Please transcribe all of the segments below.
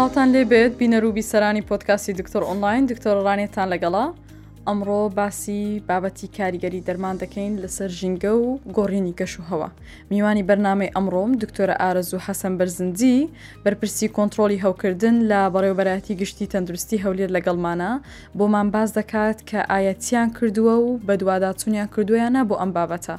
سڵاوان لێ بێت بینەر و بیسەرانی پۆتکاسی دکتۆر ئۆنلاین دکتۆر ڕانێتان لەگەڵا ئەمڕۆ باسی بابەتی کاریگەری دەرمان دەکەین لەسەر ژینگە و گۆڕینی گەش و هەوە میوانی بەرنمەی ئەمڕۆم دکتۆرە ئارەز و حەسەن بەرزنجی بەرپرسی کۆنتترۆلی هەوکردن لە بەڕێوبەرایەتی گشتی تەندروستی هەولێر لەگەڵمانە بۆمان باس دەکات کە ئایا چیان کردووە و بەدواداچونیان کردویان نا بۆ ئەم بابەتە.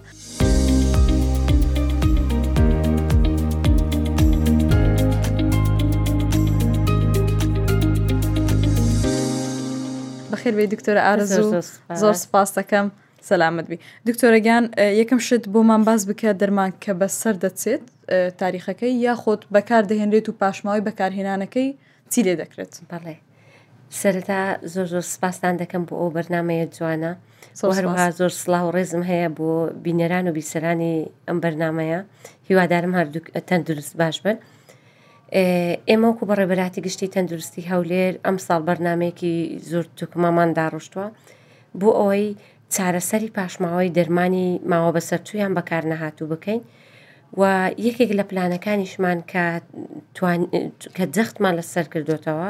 بەخێر بێ دکتۆرە ئارزۆ زۆر سپاس دەکەم سەلامت بی دکتۆرەگان یەکەم شت بۆمان باس بکە دەرمان کە بەسەر دەچێت تاریخەکەی یاخۆت بەکار دەهێنرێت و پاشماوەی بەکارهێنانەکەی چی لێ دەکرێت؟ بەڵێ سەرەتا زۆر زۆر سپاستان دەکەم بۆ ئەو بەرنمەیە جوانە هەروها زۆر سلااو و ڕێزم هەیە بۆ بینەران و بیسەرانی ئەم بەرنمەیە هیوادارم هەردوو تەندروست باش بن ئێمەکو بە ڕێبەراتی گشتی تەندروستی هەولێر ئەم ساڵ بەرنمەیەکی زۆر توکمەمان داڕشتووە بۆ ئەوەی چارەسەری پاشماوەی دەرمانی ماوە بەسەرچوو یان بەکارنەهاتوو بکەین و یەکێک لە پلانەکانیشمان کە توان کە جەختمان لەسەر کردوێتەوە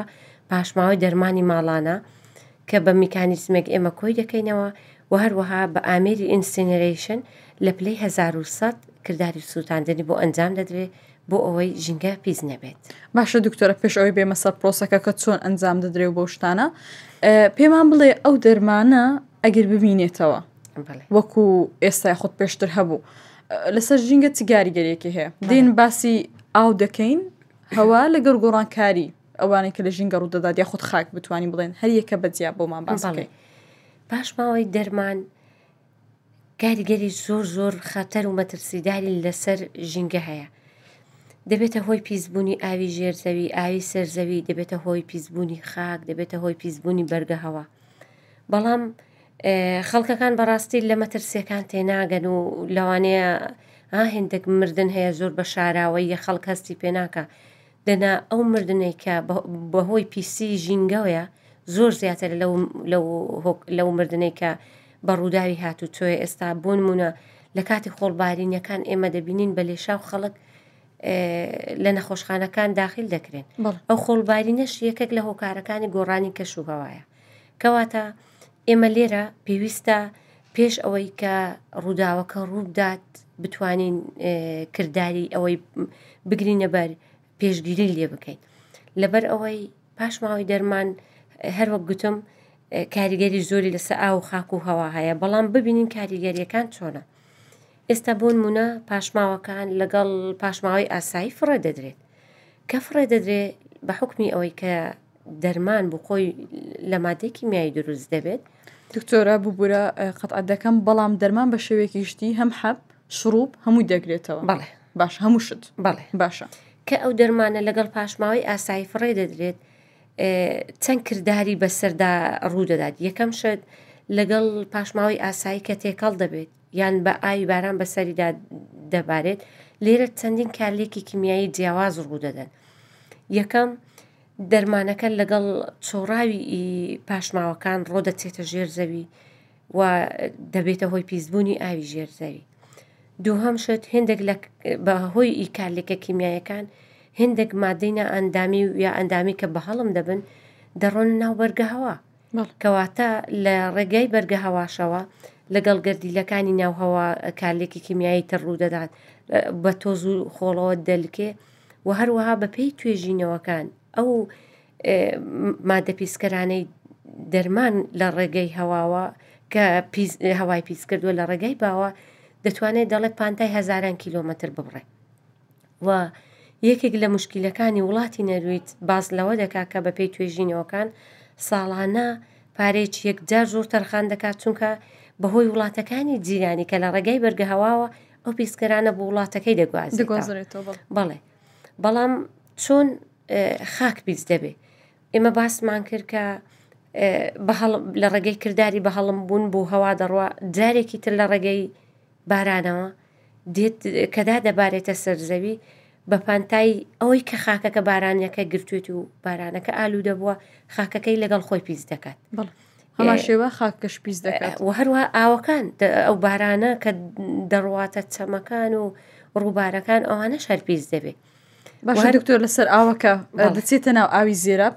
پاشماوەی دەرمانی ماڵانە کە بە میکانیزمێک ئێمە کۆی دەکەینەوە و هەروەها بە ئامێری ئینسینەرەیشن لە پلەی هەزار و سەد کرداری سووتاندنی بۆ ئەنجام دەدرێت بۆ ئەوەی ژینگە پیس نەبێت باشە دکتۆرە پێش ئەوەی بێمە سەر پرۆسەکە کە چۆن ئەنجام دەدرێ و بۆ شتانە پێمان بڵێ ئەو دەرمانە ئەگەر ببینێتەوە وەکو ئێستا خودت پێشتر هەبوو لەسەر ژینگە چ گاریگەریەکی هەیە دین باسی ئاو دەکەین هەوا لەگەر گۆڕانکاری ئەوانەی کە لە ژینگە ڕوودەدات یا خودت خاک بتوانین بڵێن هەر یەکە بەجیا بۆمان باسەکەی باش ماوەی دەرمان کاریگەری زۆر زۆر خەتەر و مەترسیداری لەسەر ژینگە هەیە دەبێتە هۆی پیسبوونی ئاوی ژێر زەوی ئاوی سەر زەوی دەبێتە هۆی پیسبوونی خاک دەبێتە هۆی پیسبوونی بەرگە هەوا بەڵام خەڵکەکان بەڕاستی لە مەترسیەکان تێناگەن و لەوانەیە ها هێندێک مردن هەیە زۆر بە شاراوەیە خەڵک هەستی پێناکە دەنا ئەو مردنەی کە بەهۆی پیسی ژینگەوەیە زۆر زیاتر لەو مردنەی کە بە ڕووداوی هاتوو تۆێ ئێستا بۆ نمونە لە کاتی خۆڵبارینەکان ئێمە دەبینین بە لێشاو خەڵک لە نەخۆشخانەکان داخل دەکرێن ئەو خۆڵبارینەش یەکێک لە هۆکارەکانی گۆڕانی کەش و هەوایە کەواتە ئێمە لێرە پێویستە پێش ئەوەی کە ڕووداوەکە ڕووبدات بتوانین کرداری ئەوەی بگرینە بەر پێشگیری لێ بکەین لەبەر ئەوەی پاشماوەی دەرمان هەروەک گوتم کاریگەری زۆری لەسەر ئاو خاک و هەوا هەیە بەڵام ببینین کاریگەریەکان چۆنە ئێستا بۆنمونە پاشماوەکان لەگەڵ پاشماوەی ئاسایی فڕێدەدرێت کە فڕێدەدرێت بە حوکمی ئەوەی کە دەرمان بوو خۆی لە مادەی کیمیایی دروست دەبێت دکتۆرە ببوورە قەتعات دەکەم بەڵام دەرمان بە شێوەیەکی شتی هەم حەب شڕوب هەمووی دەگرێتەوە بەڵێ باش هەموو شت بەڵێ باشە کە ئەو دەرمانە لەگەڵ پاشماوەی ئاسایی فڕێ دەدرێت چەند کردداری بەسەردا ڕوودەدات یەکەم شت لەگەڵ پاشماوەی ئاسایی کە تێکەڵ دەبێت یان بە ئاوی باران بەسەریدا دەبارێت، لێرە چەندین کارلێکی کیمیایی جیاواز ڕوودەدەن، یەکەم، دەرمانەکە لەگەڵ چۆڕاوی پاشماوەکان ڕۆدەچێتە ژێر زەوی و دەبێتە هۆی پیسبوونی ئاوی ژێر زەوی، دووهەم شت هێندێک بە هۆی ئی کارلێکە کیمیایەکان هێندێک مادەی نائەندامی یا ئەندامی کە بەهەڵم دەبن دەڕۆنە ناو بەرگەهەوا، بەڵێ، کەواتە لە ڕێگای بەرگە هەواشەوە لەگەڵ گەردیلەکانی ناو هەوا کارلێکی کیمیایی تر ڕوودەدات بە تۆز و خۆڵەوە دەلکێ و هەروەها بە پێی توێژینەوەکان ئەو مادە پیسکەرانەی دەرمان لە ڕێگەی هەواوە کە هەوای پیس کردووە لە ڕێگەی باوە دەتوانێت دەڵێ پانتای هەزاران کیلۆمەتر ببڕێ. و یەکێک لە مشکیلەکانی وڵاتی نەرویج باس لەوە دەکات کە بە پێی توێژینەوەکان ساڵانە پارەیەک یەکجار زۆر تەرخان دەکات چونکە بەهۆی وڵاتەکانی جیرانی کە لە ڕێگای بەرگەهواوە ئەو پیسکەرانە بۆ وڵاتەکەی دەگواز بەڵێ بەڵام چۆن خاک پیس دەبێ ئێمە باسمان کرد کە لە ڕێگەی کردداری بە هەڵم بوون بۆ هەوا دەڕوە جارێکی تر لە ڕێگەی بارانەوە دێت کە دادەبارێتە سەر زەوی بە پانتایی ئەوەی کە خاکەکە بارانیەکە گرتوێتی و بارانەکە ئالوودە بووە خاکەکەی لەگەڵ خۆی پیس دەکات هەما شێوە خاکەش پیس دەکات و هەروە ئاوەکان ئەو بارانە کە دەڕواتە چەمەکان و ڕووبارەکان ئەوانە شەرپیس دەبێت بەشە دکتۆر لەسەر ئاوەکە دەچێتە ناو ئاوی زێراب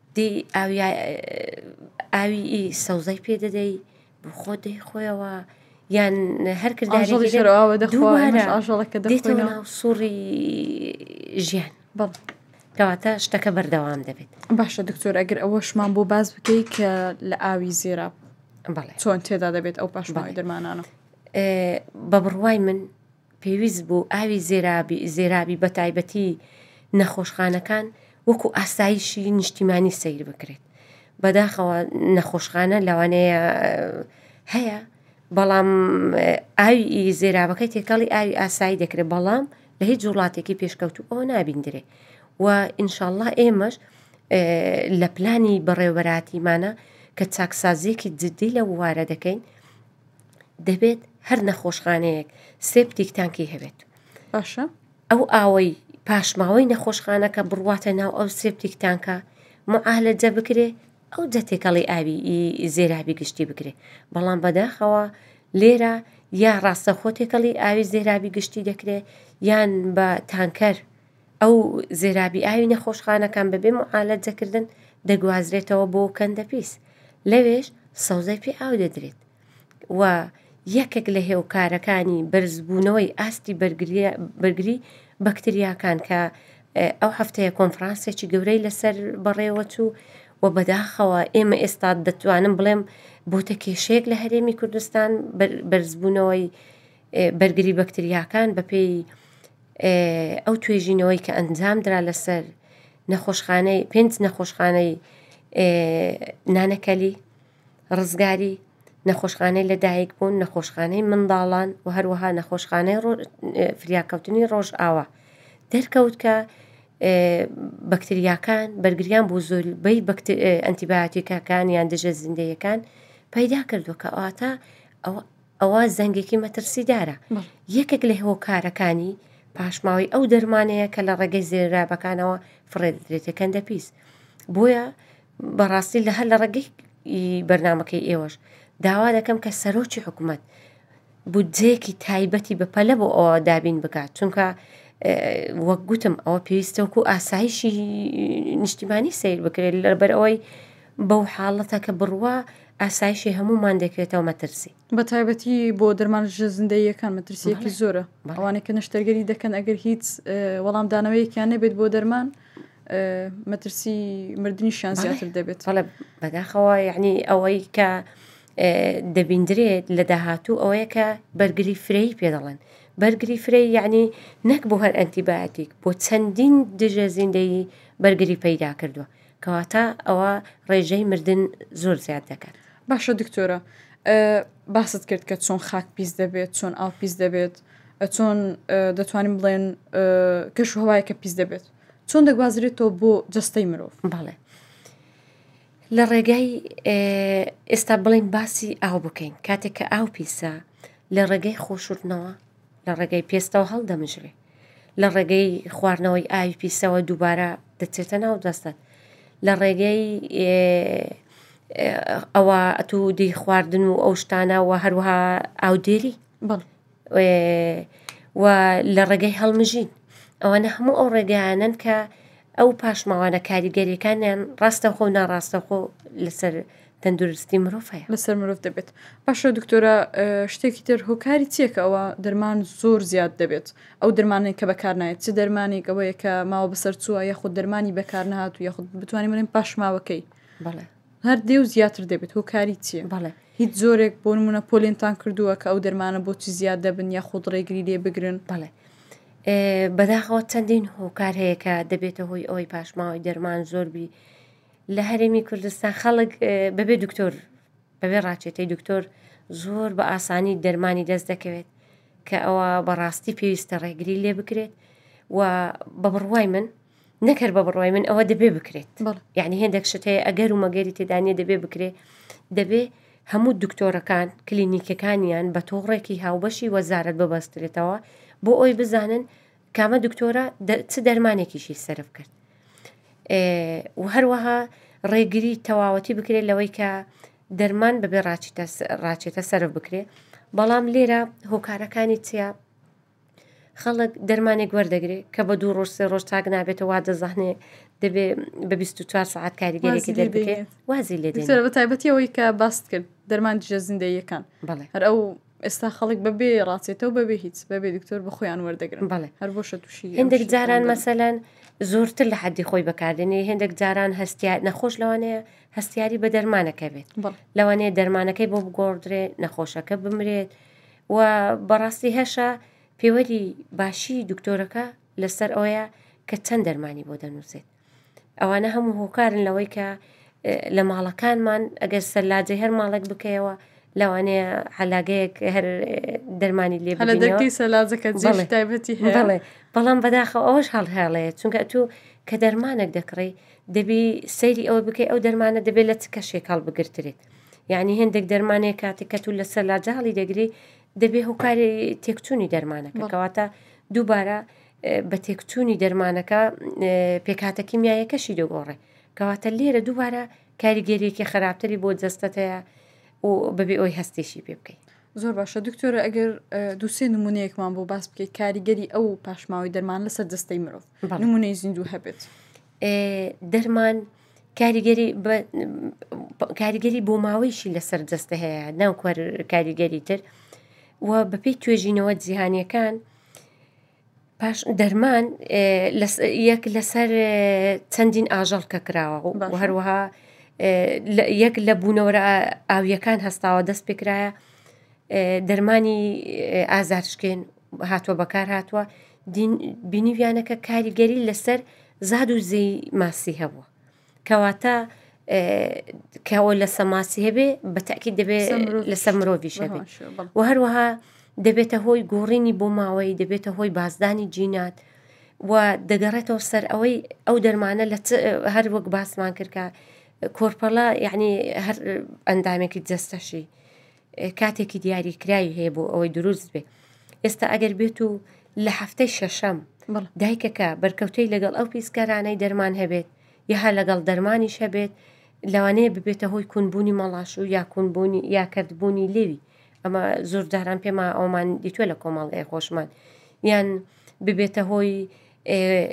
دی ئاوی ئی سەوزای پێ دەدەی بخۆ دەی خۆیەوە یان هەر کردێتەوە سوڕی ژیان بەڵ کەواتە شتەکە بەردەوام دەبێت باشە دکتۆر ئەگەر ئەوەشمان بۆ باز بکەیت کە لە ئاوی زێرا بەڵێ چۆن تێدا دەبێت ئەو پاشماوی دەرمانانە بە بڕوای من پێویست بوو ئاوی زێرابی بەتایبەتی نەخۆشخانەکان وەکو ئاسایشی نیشتیمانی سەیر بکرێت بەداخەوە نەخۆشخانە لەوانەیە هەیە بەڵام ئاوی زێرابەکەی تێکەڵی ئاوی ئاسایی دەکرێت بەڵام لە هیچ وڵاتێکی پێشکەوت و ئەو نابیندرێ و ئینشاءله ئێمەش لە پلانی بەڕێوەبەراتیمانە کە چاکسازیەکی جددی لە بوارە دەکەین دەبێت هەر نەخۆشخانەیەک سێپتیک تانکی هەبێت باشە ئەو ئاوەی پاشماوەی نەخۆشخانەکە بڕواتە ناو ئەو سێپتیک تانکە معالەجە بکرێ ئەو جەتێکەڵی ئاوی زێرابی گشتی بکرێ بەڵام بەداخەوە لێرە یا ڕاستەخۆ تێکەڵی ئاوی زێرابی گشتی دەکرێت یان بە تانکەر ئەو زێرابی ئاوی نەخۆشخانەکان بەبێ موعالەجەکردن دەگوازرێتەوە بۆ کەندە پیس، لەوێش سەوزەی پێ ئاو دەدرێت و یەکێک لە هێوکارەکانی بەرزبوونەوەی ئاستی بەرگری بەکتریاکان کە ئەو هەفتەیە کۆنفرانسێکی گەورەی لەسەر بەڕێوەچوو و بەداخەوە ئێمە ئێستا دەتوانم بڵێم بۆتە کێشەیەک لە هەرێمی کوردستان بەرزبوونەوەی بەرگری بەکتریاکان بەپێی ئەو توێژینەوەی کە ئەنجامدرا لەسەر نەخۆشخانەی پێنج نەخۆشخانەی نانەکەلی ڕزگاری نەخۆشخانەی لەدایک بوون نەخۆشخانەی منداڵان و هەروەها نەخۆشخانەی فریاکەوتنی ڕۆژ ئاوا دەرکەوت کە بەکتریاکان بەرگریان بۆ زۆربەی ئەتیباتیکەکانیان دژە زیندەیەکان پەیدا کردووە کە ئاتا ئەوە ئەوە زەنگێکی مەترسیدارە، یەکێک لە هۆکارەکانی پاشماوەی ئەو دەرمانەیە کە لە ڕێگەی زێرابەکانەوە فڕێدەدرێتێ کەندە پیس بۆیە بەڕاستی لە هەر لە ڕێگەی بەرنمەکەی ئێوەش داوا دەکەم کە سەرۆکی حکوومەت بودجەیەکی تایبەتی بە پەلە بۆ ئەوە دابین بکات چونکە وەک گوتم ئەوە پێویستەوەکو ئاسایشی نیشتیمانی سیر بکرێت لەبەر ئەوەی بەو حاڵەتە کە بڕوا ئاسایشی هەموومان دەکرێتەوە مەترسی. بە تایبەتی بۆ دەرمانژە زیندەییەکان مەترسیەکی زۆرە ئەوانەی کە نەشتەرگەری دەکەن ئەگەر هیچ وەڵامدانەوەیەکیان نەبێت بۆ دەرمان مەترسی مردنیشیان زیاتر دەبێت هەڵە بەداخەوە یعنی ئەوەی کە دەبیندرێت لە داهاتوو ئەوەیە کە بەرگری فرەی پێ دەڵێن بەرگری فرەی یعنی نەک بۆ هەر ئەنتیباتیک بۆ چەندین دژە زیندەیی بەرگری پەیدا کردووە کەواتە ئەوە ڕێژەی مردن زۆر زیاد دەکات. باشە دکتۆرە باست کرد کە چۆن خاک پیس دەبێت چۆن ئاو پیس دەبێت چۆن دەتوانین بڵێن کەش هەوای کە پیس دەبێت چۆن دەگوازرێتەوە بۆ جستەی مرۆڤ بەڵێ لە ڕێگای ئێستا بڵین باسی ئاو بکەین کاتێک کە ئاو پیسە لە ڕێگەی خۆشردنەوە لە ڕێگەی پێستەوە هەڵدەمژرێ لە ڕێگەی خواردنەوەی ئاوی پیسەوە دووبارە دەچێتە ناو جەستەت لە ڕێگەی ئەوە ئەتوو دی خواردن و ئەو شتانەوە هەروەها ئاودێری و لە ڕێگەی هەڵمژین ئەوانە هەموو ئەو ڕێگەیانەن کە ئەو پاشماوانە کاریگەریەکانیان ڕاستەوخۆ و ناڕاستەوخۆ لەسەر تەندروستی مرۆڤ هەیە لەسەر مرۆڤ دەبێت باشە دکتۆرە شتێکی تر هۆکاری چیە کە ئەوە دەرمان زۆر زیاد دەبێت ئەو دەرمانێک کە بەکار نایێت چ دەرمانێک ئەوەیە کە ماوە بەسەر چووە یاخود دەرمانی بەکار نهات و یاخود بتوانین بڵێن پاشماوەکەی بەڵێ هەر دێ و زیاتر دەبێت هۆکاری چییە؟ بەڵێ هیچ زۆرێک بۆ نمونە پۆلێنتان کردووە کە ئەو دەرمانە بۆچی زیاد دەبن یا خود ڕێگری لێ بگرن بەڵێ بەداخەوە چەندین هۆکار هەیە کە دەبێتە هۆی ئەوی پاشماوەی دەرمان زۆربی لە هەرێمی کوردستان خەڵک بەبێ دکتۆر بەبێ ڕاچێتەی دکتۆر زۆر بە ئاسانی دەرمانی دەست دەکەوێت کە ئەوە بەڕاستی پێویستە ڕێگری لێ بکرێت و بە بڕوای من نەک هەر بە بڕوای من ئەوە دەبێ بکرێت بەڵێ. یعنی هێندێک شت هەیە ئەگەر و مەگەری تێدانە دەبێ بکرێ دەبێ هەموو دکتۆرەکان کلینیکەکانیان بە تۆڕێکی هاوبەشی وەزارت ببەسترێتەوە بۆ ئەوی بزانن کامە دکتۆرە دە- چ دەرمانێکیشی سرف کرد ئێ، و هەروەها ڕێگری تەواوەتی بکرێت لەوەی کە دەرمان بەبێ ڕاچیتە س- ڕاچێتە سرف بکرێ بەڵام لێرە هۆکارەکانی چیە خەڵک دەرمانێک وەردەگرێ کە بە دوو ڕۆژ سێ ڕۆژ چاک نابێتە وا دەزانێ دەبێ بە 24 سعات کاریگەرێکی دەربێ وازی لێ بە تایبەتی ئەوەی کە باست کرد دەرمان دژە زیندەیەکان هەر ئەو ئێستا خەڵک بەبێ ڕاچێتەوە بەبێ هیچ بەبێ دکتۆر بخۆیان وەردەگرن بڵێ هەر بۆشە تووشی هەندێک جاران مەسەلەن زۆرتر لە حەدی خۆی بەکاردێنێ هەندێک جاران هەستیا نەخۆش لەوانەیە هەستیاری بە دەرمانەکە بێت لەوانەیە دەرمانەکەی بۆ بگۆڕدرێ نەخۆشەکە بمرێت. و بەڕاستی هەشە پێوەری باشی دکتۆرەکە لەسەر ئەوەیە کە چەند دەرمانی بۆ دەنووسێت ئەوانە هەموو هۆکارن لەوەی کە لە ماڵەکانمان ئەگەر سەرلاجەی هەر ماڵێک بکەیەوە لەوانەیە علاگەیەک هەر دەرمانی لێ دەرکی سەلاجەکە تایبەتی بڵێ بەڵام بەداخە ئەوەش هەڵهێڵەیە چونکە تو کە دەرمانێک دەکڕی دەبی سەیری ئەوە بکەی ئەو دەرمانە دەبێت لە چ کەشێک هەڵبگرترێت یعنی هێندێک دەرمانەیە کاتی کەتو لە سەلاجە هەڵی دەگری دەبێ هۆکاری تێکچوونی دەرمانەکە کەواتە دووبارە بە تێکچوونی دەرمانەکە پێکاتەکی میایەکەشی دەگۆڕێ کەواتە لێرە دووبارە کاریگەریەکی خراپتری بۆ جەستەت هەیە و بەبێ ئەوی هەستێکی پێ بکەیت زۆر باشە دکتۆرە ئەگەر دووسێ نمونەیەکمان بۆ باس بکەیت کاریگەری ئەو پاشماوەی دەرمان لەسەر جستەی مرۆڤ نمونەی زیندوو هەبێت دەرمان کاریگەری کاریگەری بۆ ماوەیشی لەسەر جەستە هەیە ناو کاریگەری تر و بەپی توێژینەوە جیهانیەکان پاش دەرمان یەک لەسەر چەندین ئاژەڵ کە کراوە و هەروەها یەک لە بوونەوەرە ئاویەکان هەستاوە دەست پێکرایە دەرمانی ئازارشکێن هاتووە بەکار هاتووە بینیویانەکە کاریگەری لەسەر زاد و زێی ماسی هەبووە کەواتە کەەوە لە سەماسی هەبێ بەتەکی دەبێ لەسەر مرۆڤ شەبێ و هەروەها دەبێتە هۆی گۆڕینی بۆ ماوەی دەبێتە هۆی بازدانی جینات و دەگەڕێتەوە سەر ئەوەی ئەو دەرمانە لە هەر وەک باسمان کردکە کۆرپەڵە یعنی هەر ئەندامێکی جەستەشی کاتێکی دیاریکراوی هەیە بۆ ئەوەی دروست بێ ئێستا ئەگەر بێت و لە هەفتەی شەشەم دایکەکە بەرکەوتەی لەگەڵ ئەو پیسکەرانەی دەرمان هەبێت یا هەر لەگەڵ دەرمانیش هەبێت لەوانەیە ببێتە هۆی کونبوونی مەڵاش و یاکونبوونی یاکردبوونی لێوی ئەمە زۆر جاران پێما ئەومان دیتوە لە کۆمەڵگای خۆشمان یان ببێتە هۆی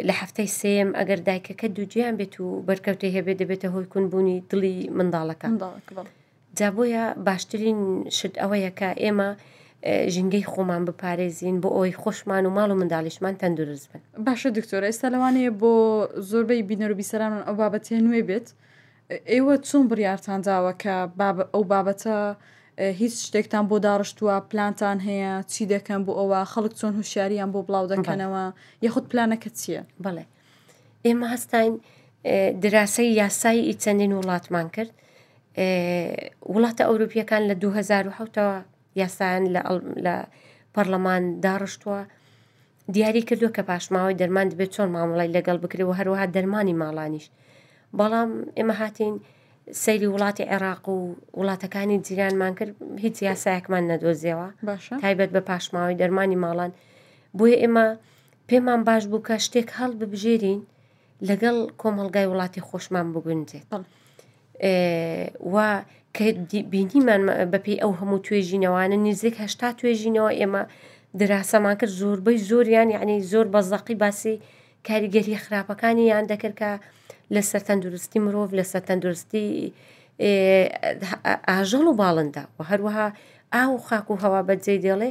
لە هەفتەی سێم ئەگەر دایکەکە دووجیان بێت و بەرکەوتەی هەبێت دەبێتە هۆی کونبوونی دڵی منداڵەکە جا بۆیە باشترین شت ئەوەیە کە ئێمە ژینگەی خۆمان بپارێزین بۆ ئەوەی خۆشمان و ماڵ و منداڵیشمان تەندروست بن. باشە دکتۆر ئێستا لەوانەیە بۆ زۆربەی بینەر و بیسەرانمان ئەو بابەتەیە نوێ بێت، ئێوە چۆن بڕیارتان داوە کە ئەو بابەتە هیچ شتێکتان بۆ داڕشتووە پلانتان هەیە چی دەکەن بۆ ئەوە خەڵک چۆن هوشیاریان بۆ بڵاو دەکەنەوە یاخود پلانەکە چییە؟ بەڵێ ئێمە هەستاین دراسەی یاسایی ئی چەندین وڵاتمان کرد وڵاتە ئەوروپیەکان لە دوو هەزار و حەوتەوە یاسایان لە پەرلەمان داڕشتووە دیاری کردووە کە پاشماوەی دەرمان دەبێت چۆن مامەڵی لەگەڵ بکرێ و هەروەها دەرمانی ماڵانیش بەڵام ئێمە هاتین سەیری وڵاتی عێراق و وڵاتەکانی جیرانمان کرد هیچ یاسایەکمان نەدۆزیەوە باشە تایبەت بە پاشماوەی دەرمانی ماڵان بۆیە ئێمە پێمان باش بوو کە شتێک هەڵببژێرین لەگەڵ کۆمەڵگای وڵاتی خۆشمان بگونجێت و کە بینیمان بەپی ئەو هەموو توێژینەوانە نزیک هەشتا توێژینەوە ئێمە دراسەمان کرد زۆربەی زۆریان یعنی زۆر بە زەقی باسی کاریگەری خراپەکانی یان دەکرد کە لەسەر تەندروستی مرۆڤ لەسەر تەندروستی ئاژەڵ و باڵندە و هەروەها ئاو و خاک و هەوا بەجێ دێڵێ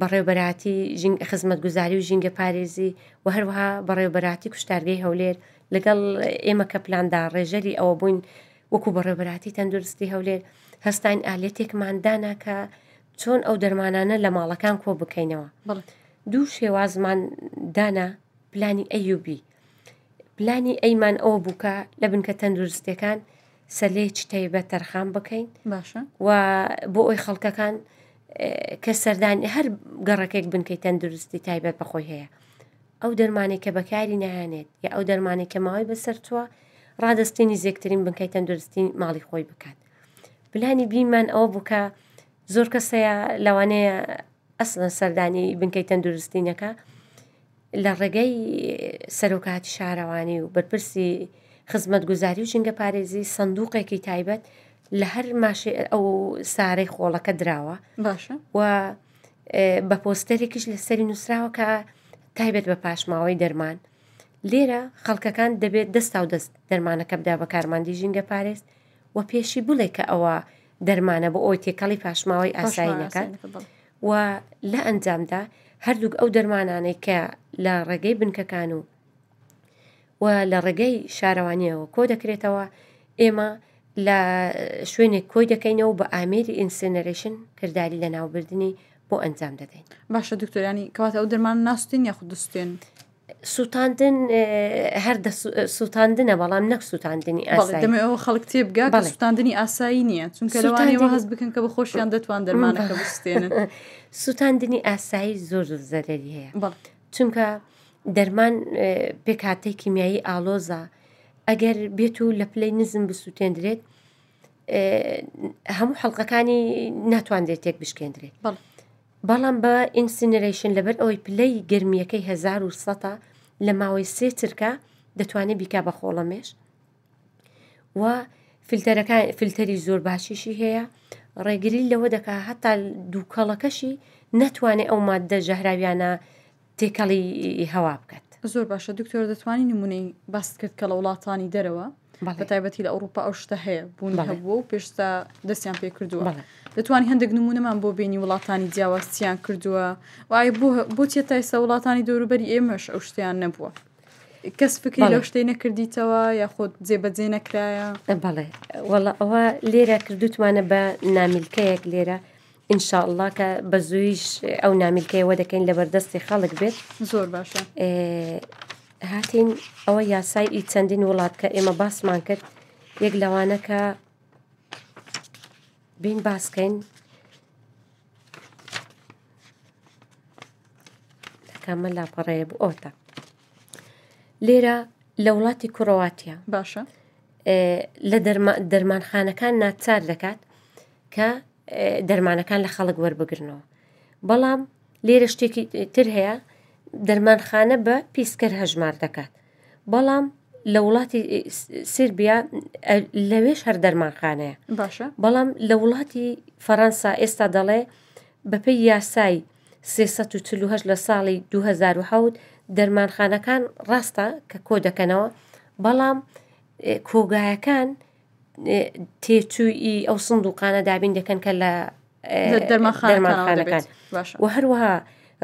بەڕێوبەراتی خزمەتگوزاری و ژینگەپارێزی و هەروەها بەڕێوبەراتی کوشتارگەی هەولێر لەگەڵ ئێمە کە پلانداڕێژەری ئەوە بووین وەکو بەڕێوبەراتی تەندروستی هەولێر هەستین ئالەتێکمان دانا کە چۆن ئەو دەرمانانە لە ماڵەکان کۆ بکەینەوە دوو شێوازمان دانا پلانی ئەیوبی پلانی ئەیمان ئەوە بووکە لە بنکە تەندروستەکان سەلەیەکی تایبەت تەرخان بکەین باشە و بۆ ئەوی خەڵکەکان کە سەردانی هەر گەڕەکێک بنکەی تەندروستی تایبەت بەخۆی هەیە ئەو دەرمانێک کە بەکاری نایانێت یا ئەو دەرمانێک کە ماوەی بەسەر چووە ڕادستێنی زێکترین بنکەی تەندروستی ماڵی خۆی بکات پلانی بیمان ئەوە بووکە زۆر کەسەیە لەوانەیە ئەسڵەن سەردانی بنکەی تەندروستینەکە لە ڕێگەی سەرۆکایەتی شارەوانی و بەرپرسی خزمەتگوزاری و ژینگەپارێزی سندوقێکی تایبەت لە هەر ماشێ ئەو سارەی خۆڵەکە دراوە باشە و بە پۆستەرێکیش لە سەری نووسراوە کە تایبەت بە پاشماوەی دەرمان لێرە خەڵکەکان دەبێت دەستا و دەست دەرمانەکە بدا بە کارماندی ژینگە پارێز و پێشی بڵێ کە ئەوە دەرمانە بۆ ئەوی تێکەڵی پاشماوەی ئاسایی نەکات و لە ئەنجامدا هەردووک ئەو دەرمانانەی کە لە ڕێگەی بنکەکان و و لە ڕێگەی شارەوانیەوە کۆ دەکرێتەوە ئێمە لە شوێنێک کۆی دەکەینەوە بە ئامێری ئینسنەرشن کردداری لە ناوبردنی بۆ ئەنجام دەدەین باشە دکتۆرانی کەواتە ئەو دەرمان ناستین یاخود دەستێن سووتاندن هەر سووتاندنە بەڵام نەک سووتاندنی ئەوە خەڵک تێبگا بە سووتاندنی ئاسایی نییە چونکە لەوانی هەز بکەن کە بە خۆشیان دەتوان دەرمانەکە بستێن سووتاندنی ئاسایی زۆر زۆر زەرری هەیە چونکە دەرمان پێکاتەی کیمیایی ئالۆزە ئەگەر بێت و لە پلەی نزم بسووتێندرێت هەموو حڵلقەکانی ناتوانرێت تێک بشکێندرێت بەڵام بە ئینسینەرەیشن لەبەر ئەوەی پلەی گەرمیەکەی هەزار و سەتە لە ماوەی سێ چرکە دەتوانێ بیکا بە خۆڵەمێش و فلتەرەکان فلتەری زۆر باشیشی هەیە ڕێگری لەوە دەکا هەتا دووکەڵەکەشی نەتوانێ ئەو ماددە ژەهراویانە تێکەڵی هەوا بکات زۆر باشە دکتۆر دەتوانانی نمونەی باست کرد کە لە وڵاتانی دەرەوە بە تایبەتی لە ئەوروپا ئەو شتە هەیە بوون هەبووە و پێشتا دەستیان پێ کردووە دەتوانانی هەندێک نمونەمان بۆ بینی وڵاتانی جیاوازیان کردووە وایە بۆچێت تایسە وڵاتانی دەوروبەری ئێمەش ئەو شتیان نەبووە. کەس فکری لەو شتەی نەکردیتەوە یاخود جێبەجێ نەکرایە بەڵێ وەڵە ئەوە لێرە کردوتمانە بە نامیلکەیەک لێرە ان شاء اللە کە بە زوویش ئەو نامیلکەیە وە دەکەین لە بەردەستی خەڵک بێت زۆر باشە هاتین ئەوە یاسای ئی چەندین وڵات کە ئێمە باسمان کرد یەک لەوانەکە بین باسکەین کامە لاپەڕەیە بوو ئۆتە لێرە لە وڵاتی کوڕەواتە باشە لە دەرمانخانەکان ناچار دەکات کە دەرمانەکان لە خەڵک وەربگرنەوە بەڵام لێرە شتێکی تر هەیە دەرمانخانە بە پیسکەر هەژمار دەکات بەڵام لە وڵاتی سربیا لەوێش هەر دەرمانخانەیە باشە بەڵام لە وڵاتی فەەنسا ئێستا دەڵێ بەپی یاسای 348 لە ساڵی 2010 دەرمانخانەکان ڕاستە کە کۆ دەکەنەوە بەڵام کۆگایەکان تێچووی ئەو سندوقانە دابین دەکەن کە لە دەرمانخانەکان و هەروەها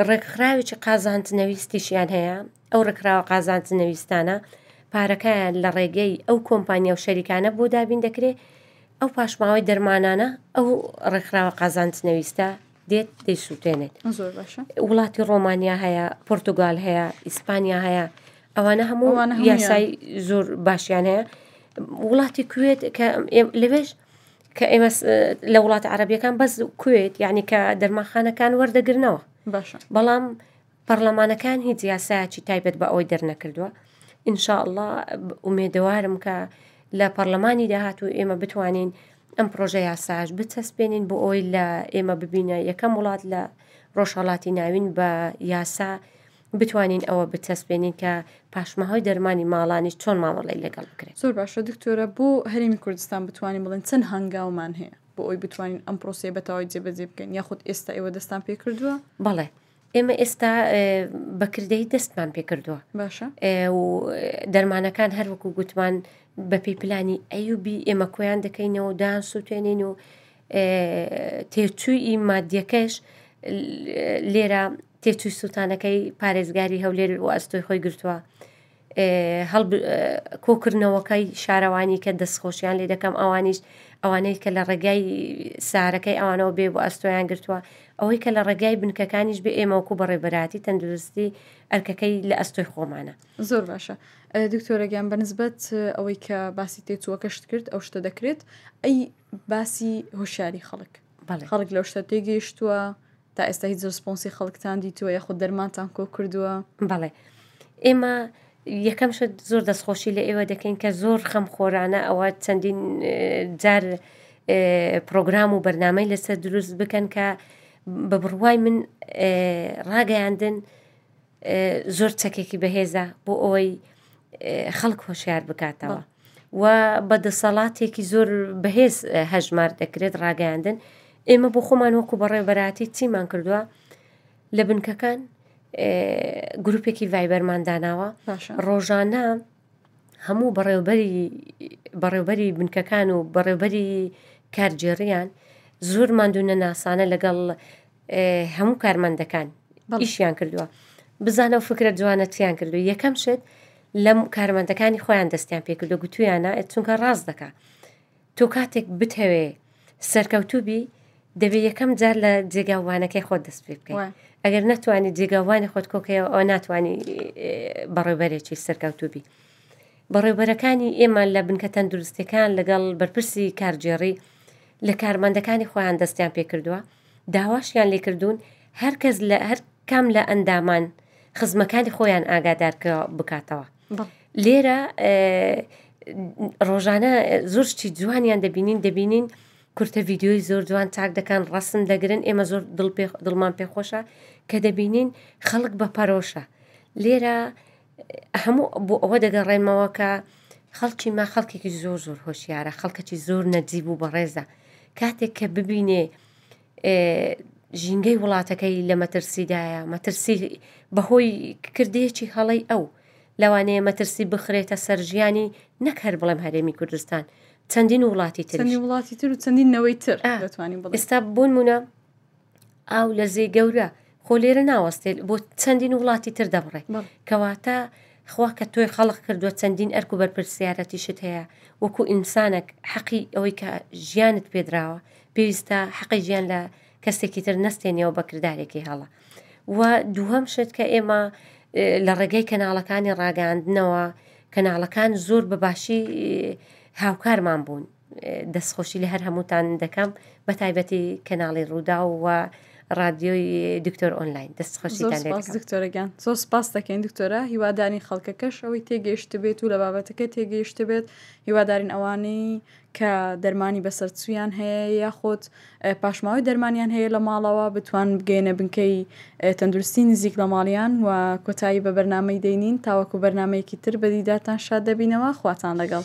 ڕێکخراوێکی قازانج نەویستیشیان هەیە ئەو ڕێکخراوە قازانج نەویستانە پارەکەیان لە ڕێگەی ئەو کۆمپانیا و شەریکانە بۆ دابین دەکرێت ئەو پاشماوەی دەرمانانە ئەو ڕێکخراوە قازانج نەویستە دێت دەیسووتێنێت زۆر باشە وڵاتی ڕۆمانیا هەیە پرتتوگال هەیە ئیسپانیا هەیە ئەوانە هەمووانە یاسای زۆر باشیان هەیە وڵاتی کوێت کە لەوێش کە ئێمە لە وڵاتە عربیەکان بەس کوێت یعنی کە دەرماخانەکان وەردەگرنەوە باشە بەڵام پەڕلەمانەکان هیچ یاسایەکی تایبەت بە ئەوەی دەرنەکردووە ان شاء اللە ئومێدەوارم کە لە پەڕلەمانی داهاتوو ئێمە بتوانین ئەم پڕۆژە یاساش بچەسپێنین بۆ ئەوی لە ئێمە ببینە یەکەم وڵات لە ڕۆژهڵاتی ناوین بە یاسا بتوانین ئەوە بچەسپێنین کە پاشماهۆی دەرمانی ماڵانی چۆن مامەڵی لەگەڵ بکرێت زۆر باشە دکتۆرە بۆ هەرمی کوردستان بتوانین بڵێن چەند هەنگاومان هەیە بۆ ئەوی بتوانین ئەم پرۆسی بەتەوای جێبەجێ بکەین یاخود ئێستا ئێوە دەستان پێ کردووە بەڵێ ئێمە ئێستا بە کردەی دەستمان پێکردووە باشە و دەرمانەکان هەر وەکو گوتمان بەپی پلانی ئەیوبی ئێمە کۆیان دەکەینەوە دان سووتێنین و تێچووی مادیەکەش لێرە تێچووی سووتانەکەی پارێزگاری هەولێر و ئەستۆی خۆی گرتووە. کۆکردنەوەکەی شارەوانی کە دەستخۆشیان لێ دەکەم ئەوانیش ئەوانەی کە لە ڕێگای سارەکەی ئەوانەوە بێ بۆ ئەستۆیان گرتووە ئەوەی کە لە ڕێگای بنکەکانیش بێ ئێمەوەکو بە ڕێبەراتی تەندروستی ئەرکەکەی لە ئەستۆی خۆمانە زۆر باشە دکتۆرەگەیان بەنسبەت ئەوەی کە باسی تێچووەکەشت کرد ئەو شتە دەکرێت ئەی باسی هۆشیاری خەڵک خەڵک لەو شتە تێگەیشتووە تا ئێستا هیچ ڕسپۆنسی خەڵکتان دیتووە یاخود دەرمانتان کۆ کردووە؟ بەڵێ ئێمە یەکەم شت زۆر دەستخۆشی لە ئێوە دەکەین کە زۆر خەم خۆرانە ئەوە چەندین جار پرۆگرام و بەرنمەی لەسەر دروست بکەن کە بە بڕوای من ڕاگەیاندن زۆر چەکێکی بەهێزە بۆ ئەوەی خەڵک هۆشیار بکاتەوە و بە دەسەڵاتێکی زۆر بەهێز هەژمار دەکرێت ڕاگەاندن ئێمە بۆ خۆمان وەکو بەڕێبەراتی چیمان کردووە لە بنکەکان گروپێکی ڤایبەرمان داناوە ڕۆژانە هەموو بەڕێوبەری بنکەکان و بەڕێوبەری کارگێڕیان زۆر ماندوو نەناسانە لەگەڵ هەموو کارمەندەکان بەڵیشیان کردووە بزانە و فکرە جوانەتیان کردو یەکەم شت لەم کارمەندەکانی خۆیان دەستیان پێکردو گوتویانە چونکە ڕاست دەکە تۆ کاتێک بتەوێ سەرکەوتوو بی دەبێ یەکەم جار لە جێگاوانەکەی خۆت دەست پێ بکەیت ئەگەر ناتوانانی جێگاوانی خۆت کۆکەیەوە ئەو ناتوانانی بەڕێبەرێکی سەرکەوتوو بی بەڕێبەرەکانی ئێمە لە بنکە تەندروستەکان لەگەڵ بەرپرسی کارجێڕی لە کارمەندەکانی خۆیان دەستیان پێکردووە داواشیان لێکردوون هەرکەس لە هەر کام لە ئەندامان خزمەکانی خۆیان ئاگادار بکاتەوە لێرە ڕۆژانە زۆر شتی جوانیان دەبینین دەبینین کورتە ڤیددیۆی زۆر جوان چاک دەکەن ڕەسم دەگرن ئێمە زۆر دڵمان پێ خۆشە کە دەبینین خەڵک بە پەرۆشە لێرە هەموو بۆ ئەوە دەگەڕێنمەوەکە خەڵکی ما خەڵکێکی زۆر زۆر هۆشیارە خەڵکەکی زۆر نەجیب و بەڕێزە کاتێک کە ببینێ ژینگەی وڵاتەکەی لە مەترسیدایە، مەترسی بەهۆی کردەیەکی هەڵەی ئەو، لەوانەیە مەترسی بخرێتە سەر ژیانی نەک هەر بڵێم هەرێمی کوردستان چەندین وڵاتی تری وڵاتی تر و چەندین نەوەی تر ئێستا بوونمونە ئاو لە زێ گەورە خۆ لێرە ناوەستێت بۆ چەندین وڵاتی تر دەبڕێ کەواتە خوا کە تۆی خەڵق کردووە چەندین ئەرک و بەرپرسیارەتیشت هەیە وەکو ئینسانێک حەقی ئەوەی کە ژیانت پێدراوە پێویستە حەقی ژیان لە کەسێکی تر نستێنەوە بەکردارێکی هەڵە و دووهم شت کە ئێمە لە ڕێگەی کەناڵەکانی ڕاگەاندنەوە کەناڵەکان زۆر بەباشی هاوکارمان بوون دەست خۆشی لە هەر هەمووتان دەکەم بە تایبەتی کەناڵی ڕووداو و ڕادیۆی دکتۆر ئۆنلاین دەست خۆشیتانگیان زۆر سپاس دەکەین دکتۆرە هیوادانی خەڵکەکەش ئەوەی تێگەیشت بێت و لە بابەتەکە تێگەیشت بێت هیوادارین ئەوانەی کە دەرمانی بەسەرچویان هەیە یاخۆت پاشماوەی دەرمانیان هەیە لە ماڵەوە بتوان بگەینە بنکەی تەندروستی نزیک لە ماڵیان و کۆتایی بە بەرنمەی دەینین تاوەکو بەرنمەیەکی تر بەدیداتان شاد دەبینەوە خواتان لەگەڵ.